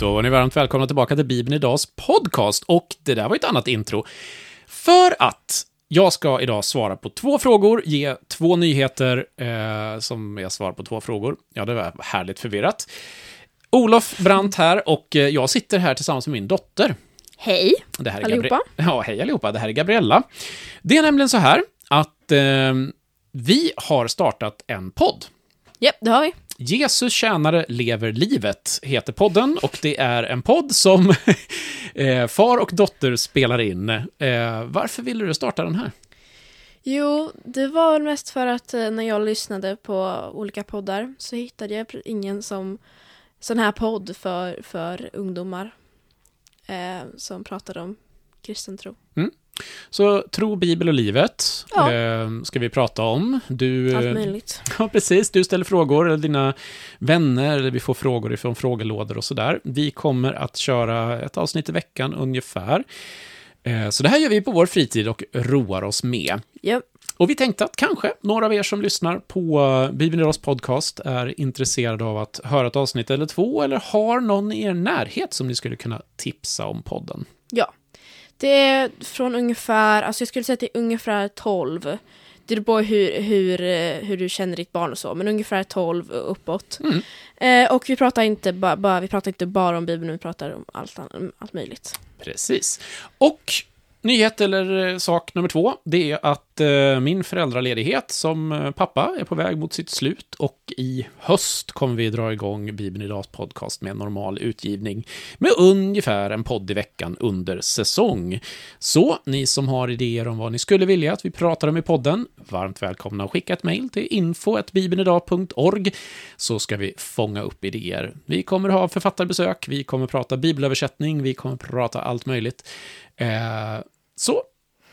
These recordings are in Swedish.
Då var ni varmt välkomna tillbaka till Bibeln Idags podcast. Och det där var ett annat intro. För att jag ska idag svara på två frågor, ge två nyheter eh, som jag svarar på två frågor. Ja, det var härligt förvirrat. Olof Brandt här och eh, jag sitter här tillsammans med min dotter. Hej Det här är allihopa. Gabri- ja, hej allihopa. Det här är Gabriella. Det är nämligen så här att eh, vi har startat en podd. Japp, det har vi. Jesus tjänare lever livet heter podden och det är en podd som eh, far och dotter spelar in. Eh, varför ville du starta den här? Jo, det var väl mest för att eh, när jag lyssnade på olika poddar så hittade jag ingen som sån här podd för, för ungdomar eh, som pratade om kristen tro. Så tro, bibel och livet Ja. eh, ska vi prata om. Du, Allt eh, möjligt. Ja, precis. Du ställer frågor, eller dina vänner, eller vi får frågor ifrån frågelådor och sådär. Vi kommer att köra ett avsnitt i veckan ungefär. Eh, Så det här gör vi på vår fritid och roar oss med. Japp. Och vi tänkte att kanske några av er som lyssnar på eh, Bibeln Idags podcast är intresserade av att höra ett avsnitt eller två, eller har någon i er närhet som ni skulle kunna tipsa om podden. Ja. Det är från ungefär, alltså jag skulle säga att det är ungefär 12. Det beror på hur, hur, eh, hur du känner ditt barn och så, men ungefär 12 och uppåt. Mm. Eh, och vi pratar, inte ba, ba, vi pratar inte bara om Bibeln, vi pratar om allt, allt möjligt. Precis. Och nyhet eller eh, sak nummer två, det är att eh, min föräldraledighet som eh, pappa är på väg mot sitt slut och i höst kommer vi dra igång Bibeln Idags podcast med normal utgivning med ungefär en podd i veckan under säsong. Så ni som har idéer om vad ni skulle vilja att vi pratar om i podden, varmt välkomna att skicka ett mejl till info.bibelnidag.org så ska vi fånga upp idéer. Vi kommer ha författarbesök, vi kommer prata bibelöversättning, vi kommer prata allt möjligt. Eh, så,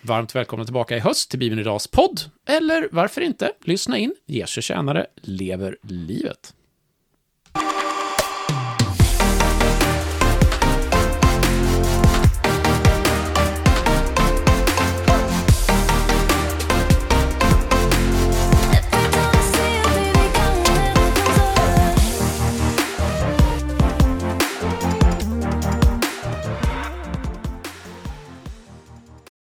varmt välkomna tillbaka i höst till Bibeln Idags podd. Eller varför inte, lyssna in, Jesu tjänare lever livet.